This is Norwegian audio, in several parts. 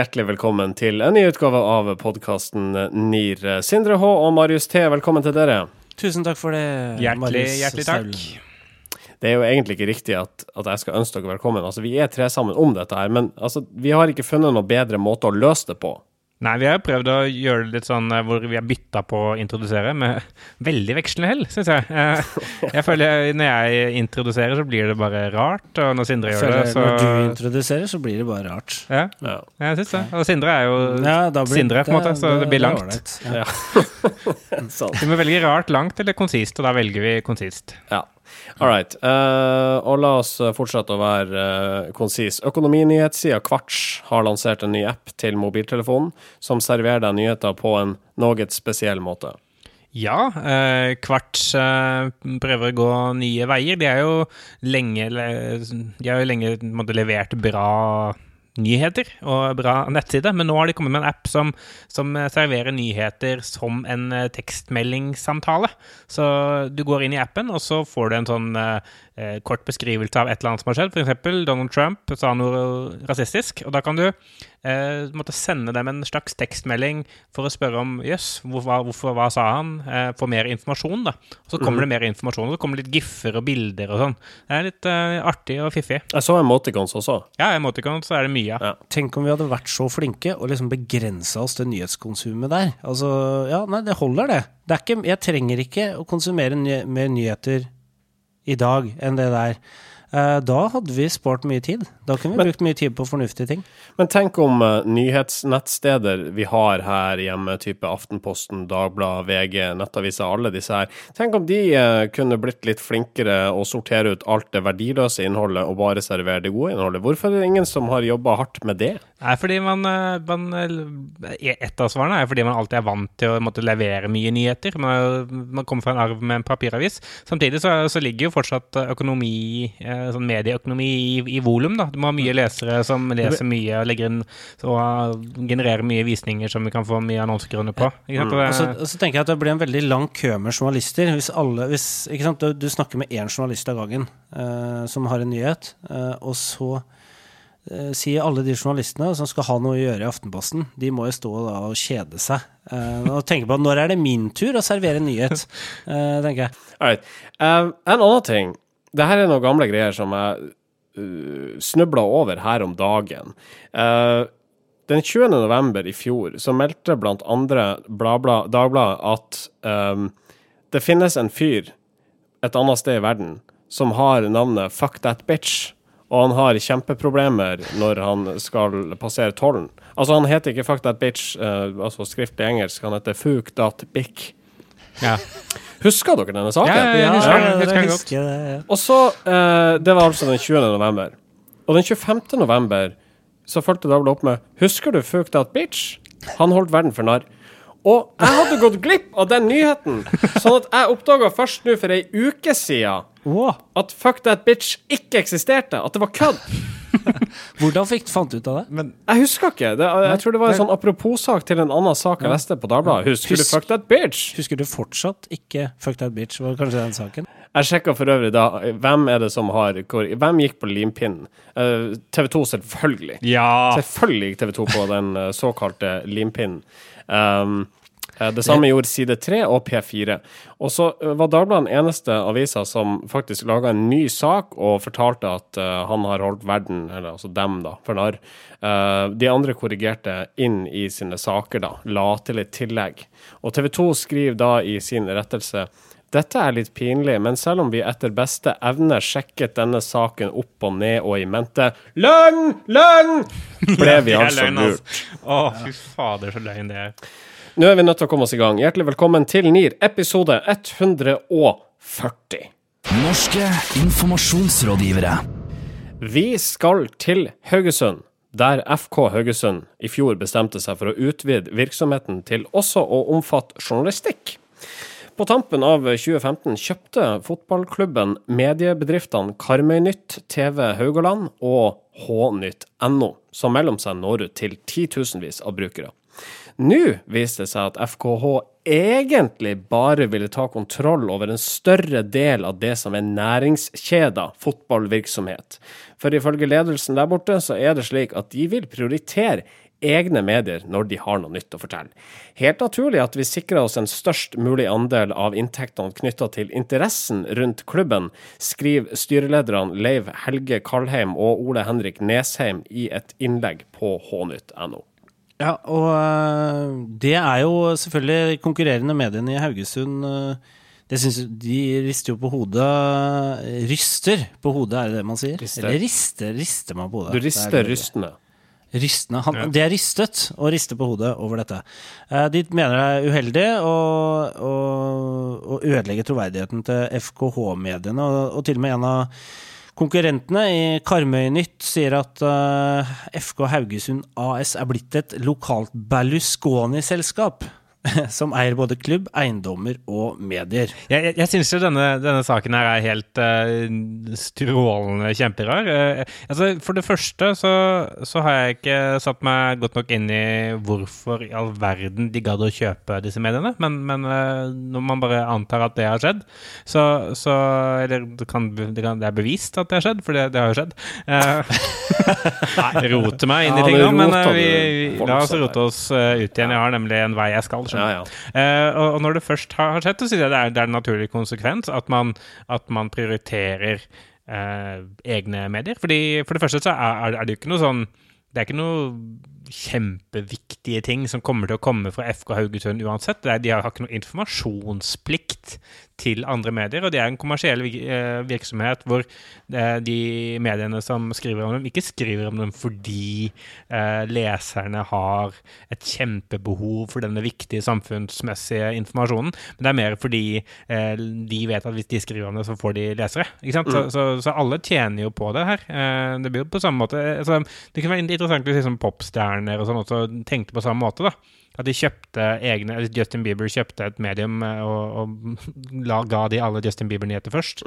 Hjertelig velkommen til en ny utgave av podkasten NIR. Sindre H og Marius T, velkommen til dere. Tusen takk for det. Hjertelig, Marius hjertelig takk. Det er jo egentlig ikke riktig at, at jeg skal ønske dere velkommen. Altså, Vi er tre sammen om dette her, men altså, vi har ikke funnet noen bedre måte å løse det på. Nei, vi har jo prøvd å gjøre det litt sånn eh, hvor vi har bytta på å introdusere, med veldig vekslende hell, syns jeg. Eh, Jeg føler Når jeg introduserer, så blir det bare rart, og når Sindre gjør det, så Når du introduserer, så blir det bare rart. Ja, Ja. jeg syns det. Og Sindre er jo Ja, blir- Sindre, på en måte, så det blir langt. Det Ja. Ja. sånn. Vi må velge rart, langt eller konsist, og da velger vi konsist. Ja. All right. Uh, og la oss eh, fortsette å være uh, konsis. Økonominyhetssida Kvarts har lansert en ny app til mobiltelefonen som serverer deg nyheter på en noe spesiell måte. Ja, eh, Kvarts eh, prøver å gå nye veier. De er jo lenge, le- de har jo lenge måtte, levert bra nyheter og bra nettside, men nå har de kommet med en app som, som eh, serverer nyheter som en eh, tekstmeldingssamtale. Så du går inn i appen, og så får du en sånn eh, kort beskrivelse av et eller annet som har skjedd. F.eks. Donald Trump sa noe rasistisk, og da kan du eh, måtte sende dem en slags tekstmelding for å spørre om jøss, hvorfor, hvorfor, hva sa han? Eh, få mer informasjon, da. Og så kommer det mer informasjon, og så kommer det litt giffer og bilder og sånn. Det er litt eh, artig og fiffig. Jeg så emoticons også. Ja, emoticons er det mye. Ja. Tenk om vi hadde vært så flinke og liksom begrensa oss til nyhetskonsumet der. Altså, ja, nei, det holder, det. det er ikke, jeg trenger ikke å konsumere ny mer nyheter i dag enn det der. Eh, da hadde vi spart mye tid. Da kunne vi Men- brukt mye tid på fornuftige ting. Men tenk om uh, nyhetsnettsteder vi har her hjemme, type Aftenposten, Dagbladet, VG, Nettaviser, alle disse her. Tenk om de uh, kunne blitt litt flinkere å sortere ut alt det verdiløse innholdet og bare servere det gode innholdet. Hvorfor er det ingen som har jobba hardt med det? Nei, fordi man, eh, man eh, Et av svarene er fordi man alltid er vant til å måtte levere mye nyheter. Man, man kommer fra en arv med en papiravis. Samtidig så, så ligger jo fortsatt økonomi, eh, sånn medieøkonomi i, i volum. Du må ha mye lesere som leser mye og legger inn og genererer mye visninger som vi kan få mye annonsekroner på. Sant? Og så, og så tenker jeg at det blir en veldig lang kø med journalister. Hvis alle, hvis? Du, du snakker med én journalist av gangen uh, som har en nyhet, uh, og så sier alle de journalistene som skal ha noe å gjøre i Aftenposten, de må jo stå da og kjede seg. eh, og tenke på når er det min tur å servere nyhet, eh, tenker jeg. Right. Eh, en annen ting. Det her er noen gamle greier som jeg uh, snubla over her om dagen. Uh, den 20. november i fjor så meldte blant andre Dagbladet at um, det finnes en fyr et annet sted i verden som har navnet Fuck That Bitch. Og han har kjempeproblemer når han skal passere tollen. Altså, han heter ikke Fuck That Bitch, uh, altså skriftlig engelsk, han heter Fuck That Bick. ja. Husker dere denne saken? Ja, ja, ja. husker det, ja. Og så, uh, Det var altså den 20. november. Og den 25. november så fulgte Dagbladet opp med Husker du Fuck That Bitch? Han holdt verden for narr. Og jeg hadde gått glipp av den nyheten, sånn at jeg oppdaga først nå for ei uke siden Wow. at Fuck That Bitch ikke eksisterte. At det var kødd. Hvordan fikk, du fant ut av det? Jeg husker ikke. Det, jeg tror det var en sånn apropos-sak til en annen sak jeg leste på Dagbladet. Husker du Fuck That Bitch? Husker du fortsatt ikke Fuck that bitch? Var kanskje den saken? Jeg sjekka for øvrig da hvem er det som har hvor, Hvem gikk på limpinnen? Uh, TV 2, selvfølgelig. ja. Selvfølgelig gikk TV 2 på den eh, såkalte limpinnen. Um, det samme gjorde Side 3 og P4. Og så eh, var Dagbladet den eneste avisa som faktisk laga en ny sak og fortalte at eh, han har holdt verden, eller altså dem, da, for narr. Eh, de andre korrigerte inn i sine saker, da. La til et tillegg. Og TV 2 skriver da i sin rettelse dette er litt pinlig, men selv om vi etter beste evne sjekket denne saken opp og ned og i mente Løgn! Løgn! ble vi altså lurt. Å, fy fader, så løgn det er. Nå er vi nødt til å komme oss i gang. Hjertelig velkommen til NIR, episode 140. Norske informasjonsrådgivere. Vi skal til Haugesund, der FK Haugesund i fjor bestemte seg for å utvide virksomheten til også å omfatte journalistikk. På tampen av 2015 kjøpte fotballklubben mediebedriftene Karmøynytt, TV Haugaland og Hnytt.no, som mellom seg når ut til titusenvis av brukere. Nå viste det seg at FKH egentlig bare ville ta kontroll over en større del av det som er næringskjeda fotballvirksomhet. For ifølge ledelsen der borte så er det slik at de vil prioritere egne medier når de har noe nytt å fortelle. Helt naturlig at vi sikrer oss en størst mulig andel av inntektene knytta til interessen rundt klubben, skriver styrelederne Leiv Helge Kalheim og Ole Henrik Nesheim i et innlegg på hnytt.no. Ja, og øh, det er jo selvfølgelig konkurrerende mediene i Haugesund øh, det synes, De rister jo på hodet Ryster på hodet, er det det man sier? Rister. Eller rister, rister man på hodet? Du er rister rystende. Rystende. Han, Det er rystet å riste på hodet over dette. Eh, De mener det er uheldig å, å, å ødelegge troverdigheten til FKH-mediene, og, og til og med en av konkurrentene i Karmøy-Nytt sier at eh, FK Haugesund AS er blitt et lokalt Berlusconi-selskap. Som eier både klubb, eiendommer og medier. Jeg, jeg, jeg syns jo denne, denne saken her er helt uh, strålende kjemperar. Uh, altså, for det første så, så har jeg ikke satt meg godt nok inn i hvorfor i all verden de gadd å kjøpe disse mediene. Men, men uh, når man bare antar at det har skjedd, så, så Eller det, kan, det, kan, det er bevist at det har skjedd, for det, det har jo skjedd. Uh, roter meg inn i Ja, ting nå, men vi, vi, la oss rote oss ut igjen. Jeg har nemlig en vei jeg skal. Skjønner. Ja, ja. Eh, og, og når det først har, har skjedd, så sier jeg det er, det er en naturlig konsekvens at man, at man prioriterer eh, egne medier. Fordi For det første så er, er det jo ikke noe sånn Det er ikke noe kjempeviktige ting som kommer til å komme fra FK Haugesund uansett. De har ikke noen informasjonsplikt til andre medier, og det er en kommersiell eh, virksomhet hvor eh, de mediene som skriver om dem, ikke skriver om dem fordi eh, leserne har et kjempebehov for denne viktige samfunnsmessige informasjonen, men det er mer fordi de vet at hvis de skriver om det, så får de lesere. Ikke sant? Så, så, så alle tjener jo på det her. Det blir jo på samme måte altså, Det kunne være interessant å si som liksom popstjerner og sånn også tenkte på samme måte, da. At de kjøpte egne Justin Bieber kjøpte et medium eh, og, og la, ga de alle Justin Bieber-nyheter først.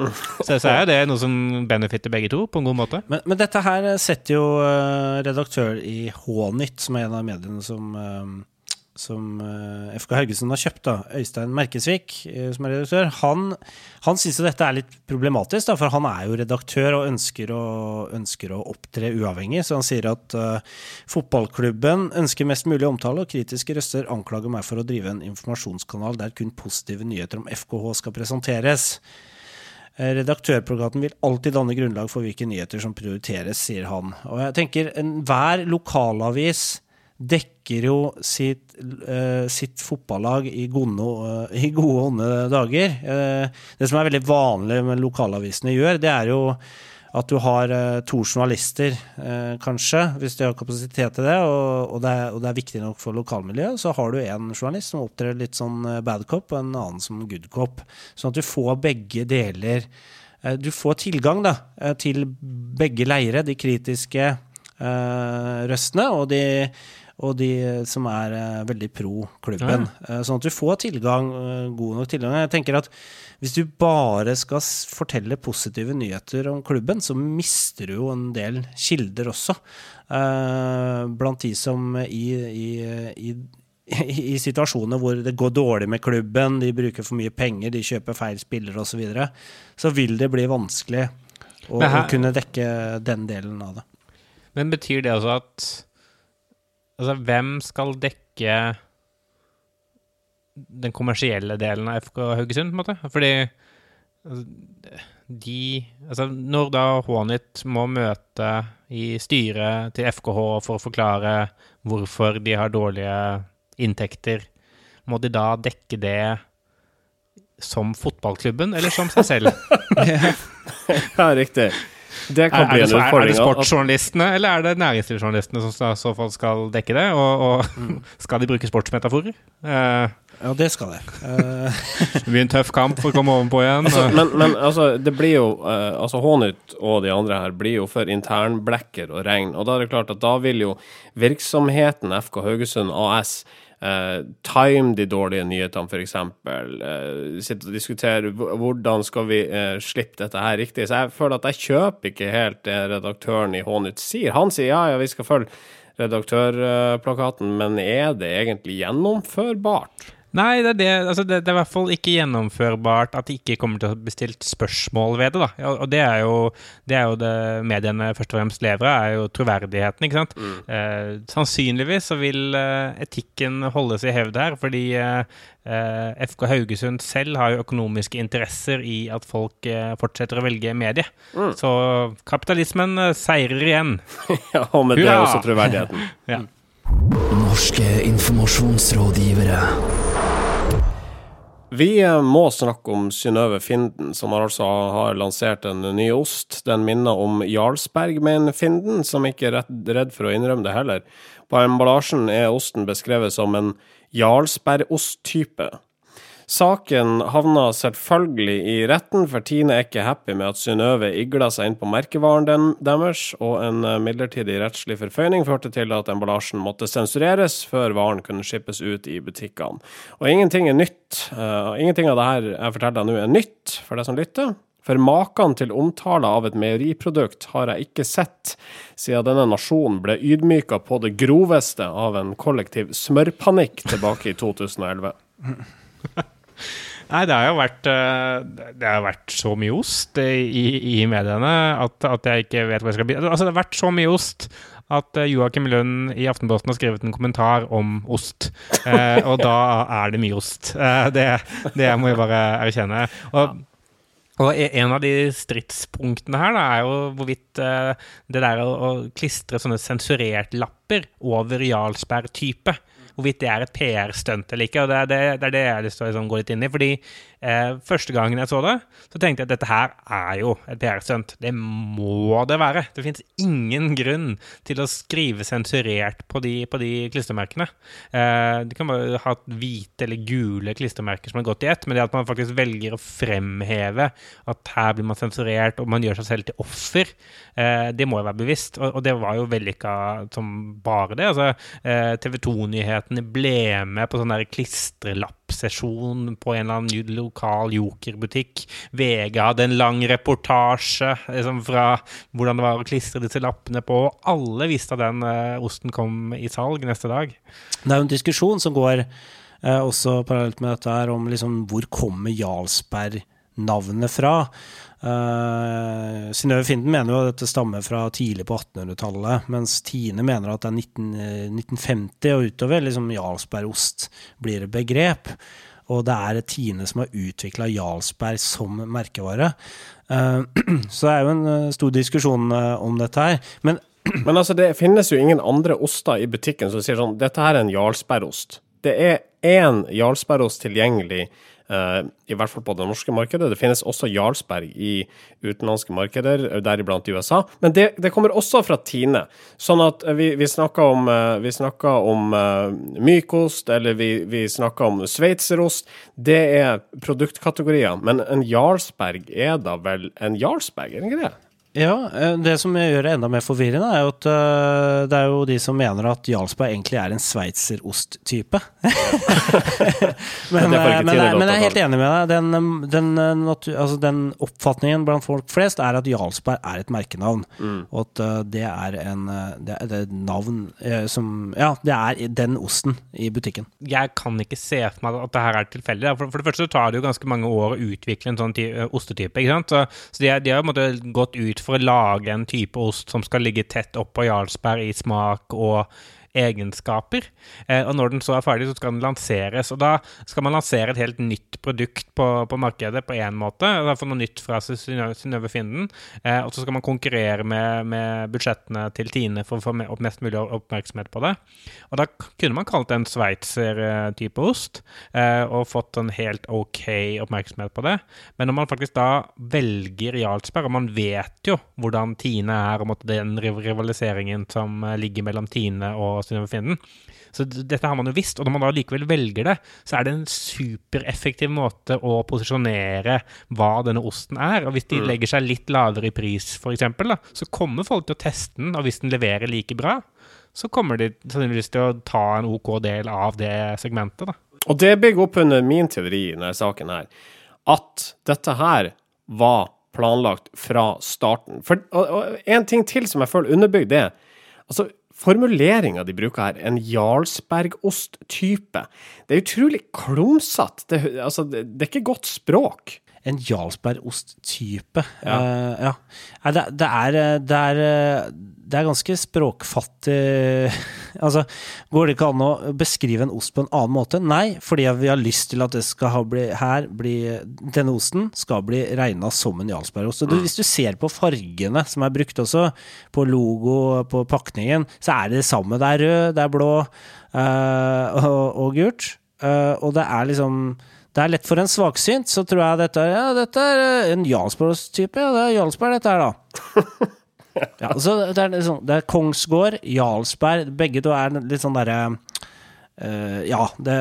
Så, så er det noe som benefitter begge to, på en god måte. Men, men dette her setter jo eh, redaktør i H-nytt, som er en av mediene som, eh, som eh, FK Haugesund har kjøpt, da, Øystein Merkesvik, eh, som er redaktør, han, han syns dette er litt problematisk, da, for han er jo redaktør og ønsker å, ønsker å opptre uavhengig. Så han sier at uh, fotballklubben ønsker mest mulig omtale, og kritiske røster anklager meg for å drive en informasjonskanal der kun positive nyheter om FKH skal presenteres. Redaktørplakaten vil alltid danne grunnlag for hvilke nyheter som prioriteres, sier han. Og jeg tenker, Enhver lokalavis dekker jo sitt, uh, sitt fotballag i gode, i gode og onde dager. Uh, det som er veldig vanlig med lokalavisene gjør, det er jo at du har to journalister, kanskje, hvis de har kapasitet til det, og, og, det er, og det er viktig nok for lokalmiljøet, så har du en journalist som opptrer litt sånn bad cop, og en annen som good cop. Sånn at du får begge deler. Du får tilgang da, til begge leire, de kritiske røstene og de, og de som er eh, veldig pro klubben. Eh, sånn at du får tilgang, eh, god nok tilgang. Jeg tenker at hvis du bare skal fortelle positive nyheter om klubben, så mister du jo en del kilder også. Blant de som i, i, i, i situasjoner hvor det går dårlig med klubben, de bruker for mye penger, de kjøper feil spillere osv., så, videre, så vil det bli vanskelig å, her- å kunne dekke den delen av det. Men betyr det altså at Altså, hvem skal dekke den kommersielle delen av FK Haugesund, på en måte? Fordi altså, de Altså, når da Hånit må møte i styret til FKH for å forklare hvorfor de har dårlige inntekter, må de da dekke det som fotballklubben, eller som seg selv? Ja, riktig. Det kan Er, bli er, det, så- er, er det sportsjournalistene, eller er det næringslivsjournalistene som i så fall skal dekke det? Og, og skal de bruke sportsmetaforer? Eh, Ja, det skal det. Eh, det blir en tøff kamp for å komme ovenpå igjen. Altså, men, men altså, det blir jo eh, Altså, Hånytt og de andre her blir jo for internblekker og regn. Og da er det klart at da vil jo virksomheten FK Haugesund AS Uh, time de dårlige nyhetene, f.eks. Uh, sitte og diskutere hvordan skal vi uh, slippe dette her riktig. Så jeg føler at jeg kjøper ikke helt det redaktøren i Hånytt sier. Han sier ja, ja, vi skal følge redaktørplakaten, men er det egentlig gjennomførbart? Nei, det er, det, altså det, det er i hvert fall ikke gjennomførbart at det ikke kommer til å bli stilt spørsmål ved det. da. Og det er jo det, er jo det mediene først og fremst lever av, er jo troverdigheten. ikke sant? Eh, sannsynligvis så vil eh, etikken holdes i hevd her, fordi eh, eh, FK Haugesund selv har jo økonomiske interesser i at folk eh, fortsetter å velge medie. Så kapitalismen eh, seirer igjen. Ja, og med det Hurra! også troverdigheten. Ja. Norske informasjonsrådgivere. Vi eh, må snakke om Synnøve Finden, som altså har lansert en ny ost. Den minner om Jarlsberg, men Finden, som ikke er redd, for å innrømme det heller. På emballasjen er osten beskrevet som en Jarlsbergost-type. Saken havna selvfølgelig i retten, for Tine er ikke happy med at Synnøve igla seg inn på merkevaren den, deres, og en eh, midlertidig rettslig forføyning førte til at emballasjen måtte sensureres før varen kunne skippes ut i butikkene. Og ingenting er nytt. Uh, ingenting av det her jeg forteller deg nå er nytt for deg som lytter. For maken til omtale av et meieriprodukt har jeg ikke sett siden denne nasjonen ble ydmyka på det groveste av en kollektiv smørpanikk tilbake i 2011. Nei, det har jo vært, eh, det har vært så mye ost i, i mediene at, at jeg ikke vet hvor jeg skal begynne. Altså, det har vært så mye ost at eh, Joakim Lund i Aftenposten har skrevet en kommentar om ost. Eh, og da er det mye ost. Eh, det, det må jeg bare erkjenne. Og og e- en av de stridspunktene her da, er jo hvorvidt eh, det der å, å klistre sånne sensurerte lapper over Jarlsberg-type Hvorvidt det er et PR-stunt eller ikke. og Det er det, det, er det jeg har lyst til å liksom, gå litt inn i. fordi eh, Første gangen jeg så det, så tenkte jeg at dette her er jo et PR-stunt. Det må det være. Det fins ingen grunn til å skrive sensurert på de, på de klistremerkene. Eh, de kan bare ha hvite eller gule klistremerker som har gått i ett, men det at man faktisk velger å fremheve at her blir man sensurert, og man gjør seg selv til offer, eh, det må jo være bevisst. Og, og det var jo vellykka som bare det. altså eh, TV 2-nyhetene ble med på sånn der klistrelappsesjon på en eller annen lokal jokerbutikk. VG hadde en lang reportasje liksom, fra hvordan det var å klistre disse lappene på. Alle visste at den uh, osten kom i salg neste dag. Det er jo en diskusjon som går uh, også parallelt med dette her, om liksom hvor kommer Jarlsberg-navnet fra? Uh, Synnøve Finden mener jo at dette stammer fra tidlig på 1800-tallet, mens Tine mener at det er 19, eh, 1950 og utover liksom Jarlsbergost blir et begrep. Og det er Tine som har utvikla Jarlsberg som merkevare. Uh, så det er jo en eh, stor diskusjon eh, om dette her. Men Men altså, det finnes jo ingen andre oster i butikken som sier sånn Dette her er en Jarlsbergost. Det er én Jarlsbergost tilgjengelig, eh, i hvert fall på det norske markedet. Det finnes også Jarlsberg i utenlandske markeder, deriblant i USA. Men det, det kommer også fra Tine. Sånn at eh, vi, vi snakker om, eh, vi snakker om eh, mykost, eller vi, vi snakker om sveitserost. Det er produktkategorier. Men en Jarlsberg er da vel en Jarlsberg, er det ikke det? Ja, eh, det som gjør det enda mer forvirrende, er jo at eh, det er jo de som mener at Jarlsberg egentlig er en sveitserost-type. men, eh, men, jeg- men jeg er helt enig med deg. Den, den, altså den oppfatningen blant folk flest er at Jarlsberg er et merkenavn, og at det er en det er, det er et navn som Ja, det er den osten i butikken. jeg kan ikke se for meg at det her er tilfeldig. For, for det første så tar det jo ganske mange år å utvikle en sånn ostetype. ikke sant? Så, så de, er- de har jo på en måte gått ut for å lage en type ost som skal ligge tett oppå Jarlsberg i smak og egenskaper. Eh, og når den så er ferdig, så skal den lanseres. Og da skal man lansere et helt nytt produkt på, på markedet på én måte. få noe nytt fra Synnøve Finden. Eh, og så skal man konkurrere med, med budsjettene til Tine for å få mest mulig oppmerksomhet på det. Og da kunne man kalt det en sveitser-type ost, eh, og fått en helt ok oppmerksomhet på det. Men når man faktisk da velger Jarlsberg, og man vet jo hvordan Tine er, og den rivaliseringen som ligger mellom Tine og Synnøve fienden. så dette har man jo visst, og når man da likevel velger det, så er det en supereffektiv måte å posisjonere hva denne osten er. Og hvis de legger seg litt lavere i pris, eksempel, så kommer folk til å teste den, og hvis den leverer like bra, så kommer de sannsynligvis til å ta en OK del av det segmentet, da. Og det bygger opp under min teori i denne saken her, at dette her var planlagt fra starten. For og, og en ting til som jeg føler underbygd det, altså formuleringa de bruker her, en Jarlsbergost-type, det er utrolig klumsete. Det, altså, det, det er ikke godt språk. En Jarlsbergost-type. Ja. Uh, ja. Nei, det, det, er, det, er, det er ganske språkfattig Altså, går det ikke an å beskrive en ost på en annen måte? Nei, fordi vi har lyst til at det skal ha bli, her bli Denne osten skal bli regna som en Jarlsbergost. Mm. hvis du ser på fargene som er brukt også, på logo, på pakningen, så er det det samme. Det er rød, det er blå øh, og, og gult. Eh, og det er liksom det er lett for en svaksynt, så tror jeg dette er, ja, dette er en Jarlsberg-type. Ja, det er Jarlsberg, dette her, da. ja, så det er, liksom, det er Kongsgård, Jarlsberg, begge to er litt sånn derre uh, ja, det,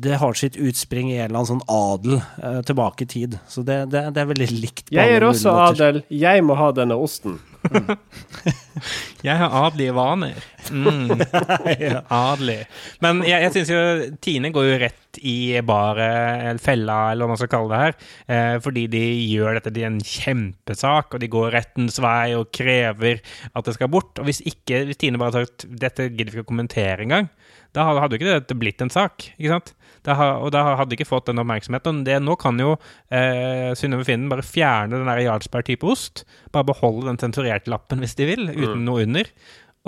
det har sitt utspring i en eller annen sånn adel uh, tilbake i tid. Så det, det, er veldig likt. Jeg er også adel. Jeg må ha denne osten. Jeg har adelige vaner. Mm. Adelig. Men jeg, jeg syns jo Tine går jo rett i bare eller fella, eller hva man skal kalle det her, eh, fordi de gjør dette til en kjempesak, og de går rettens vei og krever at det skal bort. Og hvis ikke, hvis Tine bare hadde sagt dette gidder vi ikke å kommentere engang, da hadde jo ikke dette blitt en sak. ikke sant? Da, har, og da hadde de ikke fått den oppmerksomheten. Det, nå kan jo eh, Synnøve Finden bare fjerne den der Jarlsberg-type ost. Bare beholde den sensurerte lappen hvis de vil, uten noe under.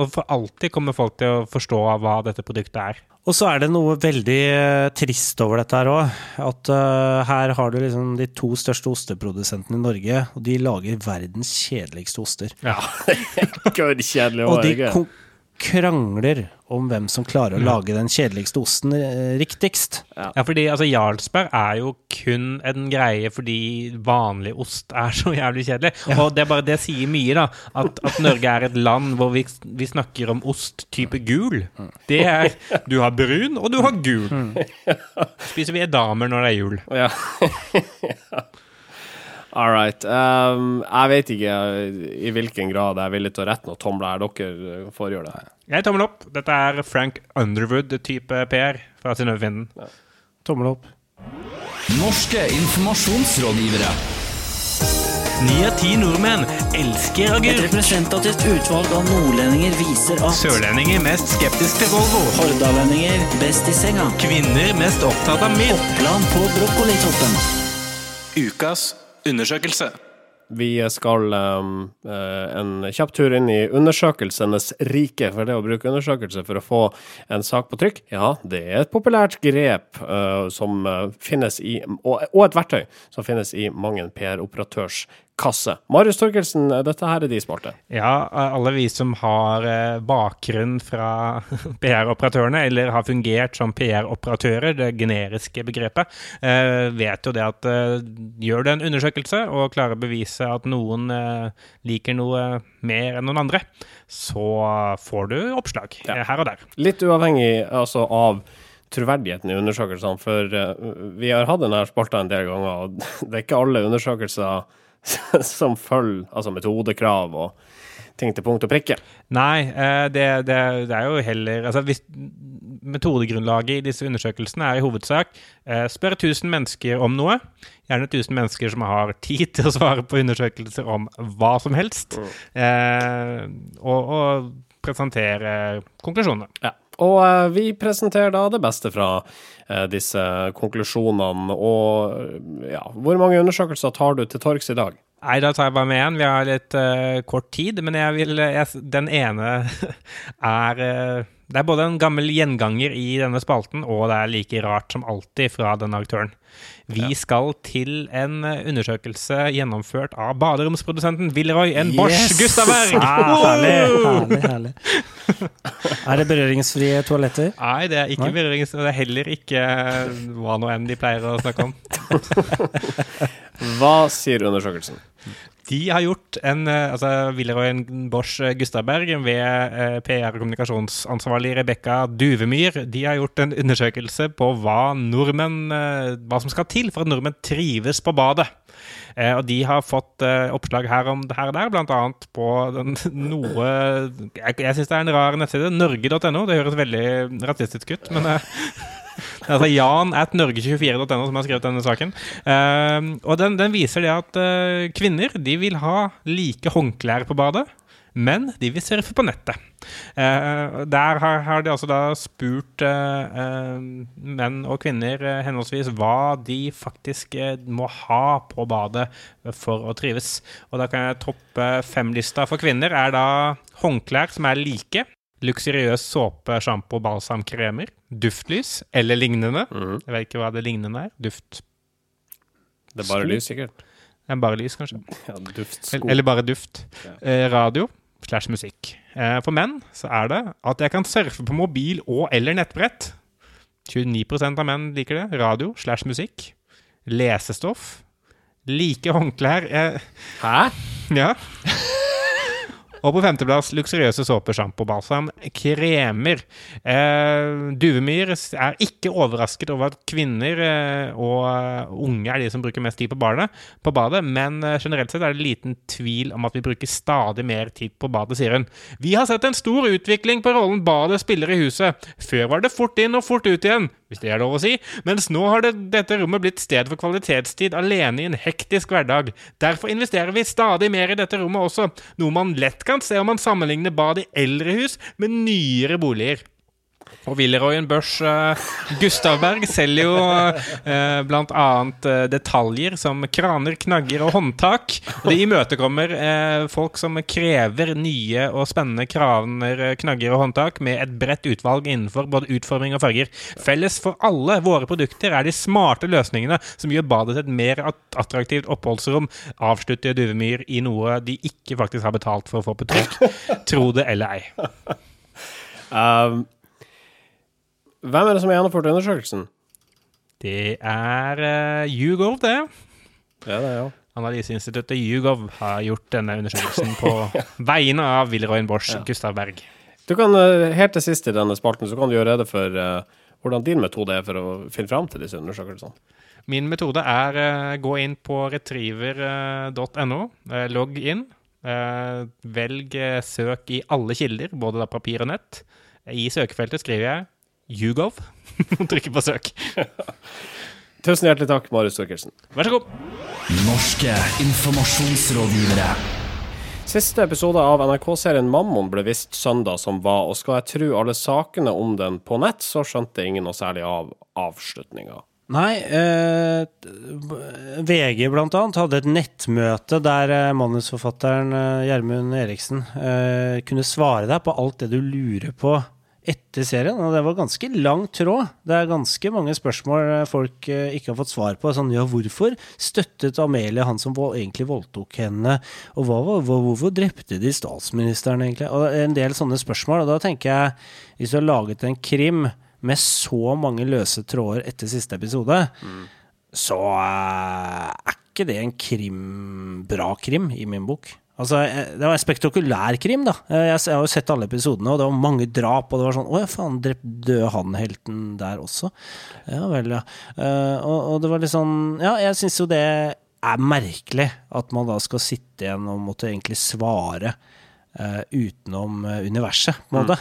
Og for alltid kommer folk til å forstå hva dette produktet er. Og så er det noe veldig eh, trist over dette her òg. At uh, her har du liksom de to største osteprodusentene i Norge, og de lager verdens kjedeligste oster. Ja. Kjedelig å Og de være. Krangler om hvem som klarer å lage den kjedeligste osten eh, riktigst. Ja, fordi altså, Jarlsberg er jo kun en greie fordi vanlig ost er så jævlig kjedelig. Og det er bare det sier mye, da. At, at Norge er et land hvor vi, vi snakker om ost type gul. Det er Du har brun, og du har gul. Spiser vi damer når det er jul. Ja. All right. Um, jeg vet ikke i hvilken grad jeg er villig til å rette noen tomler her. Dere eh, får gjøre det. Jeg tommel opp. Dette er Frank Underwood-type PR fra Synnøve ja. Tommel opp. Norske informasjonsrådgivere. Ni av ti nordmenn elsker Et representativt utvalg av nordlendinger viser at Sørlendinger mest skeptisk til Volvo. hordalendinger best i senga. Kvinner mest opptatt av mild. Oppland på brokkolitoppen. Ukas undersøkelse. Vi skal um, eh, en kjapp tur inn i undersøkelsenes rike. For det å bruke undersøkelse for å få en sak på trykk, ja, det er et populært grep uh, som eh, finnes i og, og et verktøy som finnes i mange PR-operatørs kasse. Marius Torkelsen, dette her er de sparte. Ja, alle vi som har eh, bakgrunn fra PR-operatørene, eller har fungert som PR-operatører, det generiske begrepet, eh, vet jo det at eh, gjør du en undersøkelse og klarer å bevise at noen liker noe mer enn noen andre, så får du oppslag Ja. her og der. Litt uavhengig altså, av troverdigheten i undersøkelsene, for vi har hatt denne spalta en del ganger, og det er ikke alle undersøkelser som følger altså metodekrav og ting til punkt og prikke. Nei, eh, det, det, det er jo heller altså hvis Metodegrunnlaget i disse undersøkelsene er i hovedsak eh, spør 1000 mennesker om noe. Gjerne 1000 mennesker som har tid til å svare på undersøkelser om hva som helst. Eh, og, og presentere konklusjonene. Ja. Og eh, vi presenterer da det beste fra eh, disse konklusjonene. Og ja, hvor mange undersøkelser tar du til torgs i dag? Nei, da tar jeg bare med én. Vi har litt uh, kort tid. Men jeg vil, jeg, den ene er uh, Det er både en gammel gjenganger i denne spalten, og det er like rart som alltid fra denne aktøren. Vi skal til en eh, undersøkelse gjennomført av baderomsprodusenten Wilroy N. Yes! Bosch Gustavberg. Ah, herlig, herlig, herlig. Er det berøringsfrie toaletter? Nei, det er ikke berøringsfrie. berørings... Det er heller ikke hva nå enn de pleier å snakke om. Hva sier undersøkelsen? De har gjort en eh, altså Villeroy Bosch eh, Gustavberg ved eh, PR- og kommunikasjonsansvarlig Rebekka Duvemyr. De har gjort en undersøkelse på hva nordmenn Hva som skal til for at nordmenn trives på badet. Og de har fått oppslag her om her og der, annet på den, noe Jeg, jeg syns det er en rar nettside. Norge.no. Det høres veldig rasistisk ut, men altså Jan at norge24.no som har skrevet denne saken. Uh, og den, den viser det at uh, kvinner de vil ha like håndklær på badet. men de vil surfe på nettet. Uh, der har, har de altså da spurt eh, menn og kvinner henholdsvis hva de faktisk må ha på badet for å trives. Og da kan jeg toppe fem-lista for kvinner. Er da håndklær som er like. Luksuriøs såpe, sjampo, balsam, kremer. Duftlys eller lignende. Mm. Jeg vet ikke hva det lignende er. Duft. Det er bare lys, sikkert. Det er Bare lys, kanskje. Ja, duftsko. Eller, eller bare duft. Ja. Eh, radio slash musikk. Eh, for menn så er det at jeg kan surfe på mobil og eller nettbrett. 29% av menn liker det. Radio slash musikk. Lesestoff. Like håndklær. Eh, Hæ? ja. Og på femteplass luksuriøse såper, sjampo, balsam, kremer. Eh, Duvemyr er ikke overrasket over at kvinner eh, og eh, unge er de som bruker mest tid på badet, på badet men eh, generelt sett er det liten tvil om at vi bruker stadig mer tid på badet, sier hun. Vi har sett en stor utvikling på rollen badet spiller i huset. Før var det fort inn og fort ut igjen, hvis det er lov å si, mens nå har det, dette rommet blitt sted for kvalitetstid alene i en hektisk hverdag. Derfor investerer vi stadig mer i dette rommet også, noe man lett kan se om man sammenligner bad i eldre hus med nyere boliger. Og Willeroyen Børs eh, Gustav Berg selger jo eh, blant annet eh, detaljer som kraner, knagger og håndtak. Og det imøtekommer eh, folk som krever nye og spennende kraner, eh, knagger og håndtak med et bredt utvalg innenfor både utforming og farger. Felles for alle våre produkter er de smarte løsningene som gjør badet til et mer attraktivt oppholdsrom, avslutter Duvemyr i noe de ikke faktisk har betalt for å få på trykk. Tro det eller ei. Um, hvem er det som har gjennomført undersøkelsen? Det er uh, YouGov, det. Ja, det er jo. Analyseinstituttet YouGov har gjort denne undersøkelsen på vegne av Willeroyen Bosch Gustav Berg. Du kan, eh, Helt til sist i denne spalten så kan du gjøre rede for uh, hvordan din metode er for å finne fram til disse undersøkelsene. Min metode er uh, gå inn på retriever.no, uh, logg inn. Uh, velg eh, søk i alle kilder, både da papir og nett. I søkefeltet skriver jeg YouGov Trykk på søk. Tusen hjertelig takk, Marius Storkelsen. Vær så god. Norske informasjonsrådgivere. Siste episode av NRK-serien Mammon ble vist søndag som var, og skal jeg tro alle sakene om den på nett, så skjønte ingen noe særlig av avslutninga. Nei, eh, VG blant annet hadde et nettmøte der eh, manusforfatteren eh, Gjermund Eriksen eh, kunne svare deg på alt det du lurer på etter serien, og det var ganske lang tråd. Det er ganske mange spørsmål eh, folk eh, ikke har fått svar på. Sånn, ja, hvorfor støttet Amelie han som egentlig voldtok henne? Og hva, hva, hvorfor drepte de statsministeren, egentlig? Og en del sånne spørsmål. Og da tenker jeg, hvis du har laget en krim med så mange løse tråder etter siste episode, så eh, er ikke det en krim, bra krim, i min bok. Altså, eh, Det var en spektakulær krim, da. Eh, Jeg har jo sett alle episodene, og det var mange drap, og det var sånn Å ja, faen, drept døde han helten der også? Ja vel, ja. Eh, og, og det var litt sånn Ja, jeg syns jo det er merkelig at man da skal sitte igjen og måtte egentlig svare uh, utenom universet, på en måte.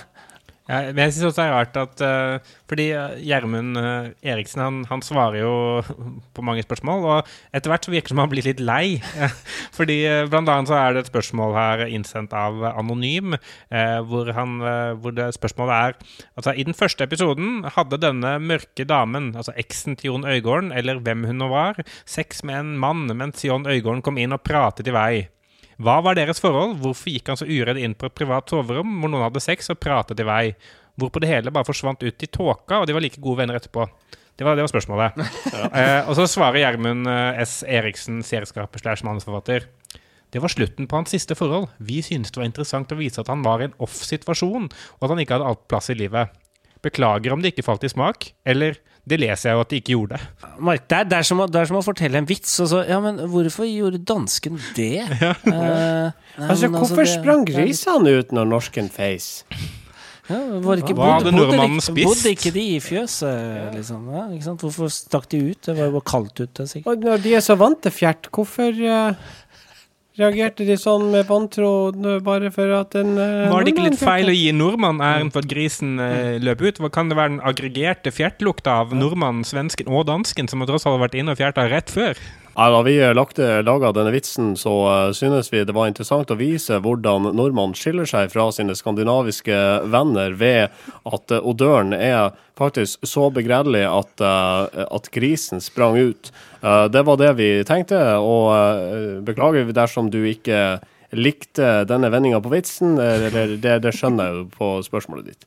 Ja, men jeg syns også det er rart at uh, Fordi eh, Gjermund uh, Eriksen han, han svarer jo på mange spørsmål, og etter hvert så virker det som han blir litt lei. fordi uh, blant annet så er det et spørsmål her innsendt av Anonym, hvor, han, hvor det spørsmålet er Altså, i den første episoden hadde denne mørke damen, altså eksen til Jon Øygården, eller hvem hun nå var, sex med en mann mens Jon Øygården kom inn og pratet i vei. Hva var deres forhold? Hvorfor gikk han så uredd inn på et privat soverom hvor noen hadde sex og pratet i vei? Hvorpå det hele bare forsvant ut i tåka, og de var like gode venner etterpå. Det var, det var spørsmålet. eh, og så svarer Gjermund eh, S. Eriksen, serieskaper slash manusforfatter. Det var slutten på hans siste forhold. Vi syntes det var interessant å vise at han var i en off-situasjon, og at han ikke hadde alt plass i livet. Beklager om det ikke falt i smak, eller det leser jeg jo at de ikke gjorde. Mark, det, er, det, er som å, det er som å fortelle en vits, og så Ja, men hvorfor gjorde dansken det? Eh, nei, Altså, men hvorfor det- sprang grisene ut når norsken feis? Ja, var ikke, Hva hadde nordmannen ikke, spist? bodde ikke de i fjøset, liksom? Ja, ikke sant? Hvorfor stakk de ut? Det var jo kaldt ute, sikkert. Og når de er så vant til fjert, hvorfor eh, reagerte de sånn med vantro bare for at en uh, Var det ikke litt feil å gi nordmann æren for at grisen eh, løp ut? Kan det være den aggregerte fjertlukta av nordmannen, svensken og dansken som har tross alt vært inne og fjerta rett før? Ja, da vi laga denne vitsen, så uh, synes vi det var interessant å vise hvordan nordmannen skiller seg fra sine skandinaviske venner ved at uh, odøren er faktisk så begredelig at, uh, at grisen sprang ut. det var det vi tenkte, og beklager dersom du ikke likte denne vendinga på vitsen, eller det, det skjønner jeg jo på spørsmålet ditt.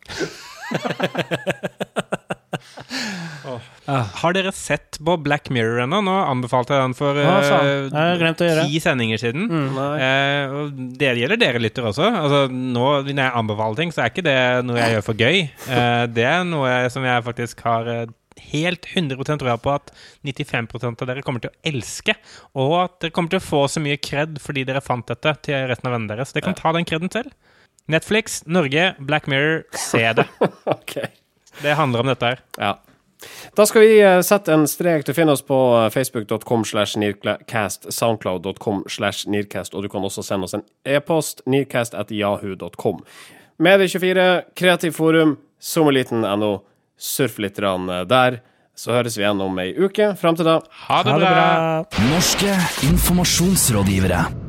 oh. Har dere sett på Black Mirror ennå? Nå anbefalte jeg den for uh, ti sendinger siden. Mm, uh, det gjelder dere lytter også. Altså, nå, når jeg anbefaler ting, så er ikke det noe jeg gjør for gøy. Uh, det er noe som jeg faktisk har helt 100 tror jeg på at 95% av dere kommer til å elske. Og at dere kommer til å få så mye kred fordi dere fant dette til resten av vennene deres. Dere kan ta den kreden selv. Netflix, Norge, Black Mirror, se det. okay. Det handler om dette her. Ja. Da skal vi eh, sette en strek. Du finner oss på eh, facebook.com slash nearcast, soundcloud.com slash nearcast, og du kan også sende oss en e-post, nearcast at yahoo.com. Medie24, Kreativ Forum, sommerliten.no. Surf litt der. Så høres vi igjen om ei uke. Fram til da, ha det, ha det bra. bra. Norske informasjonsrådgivere.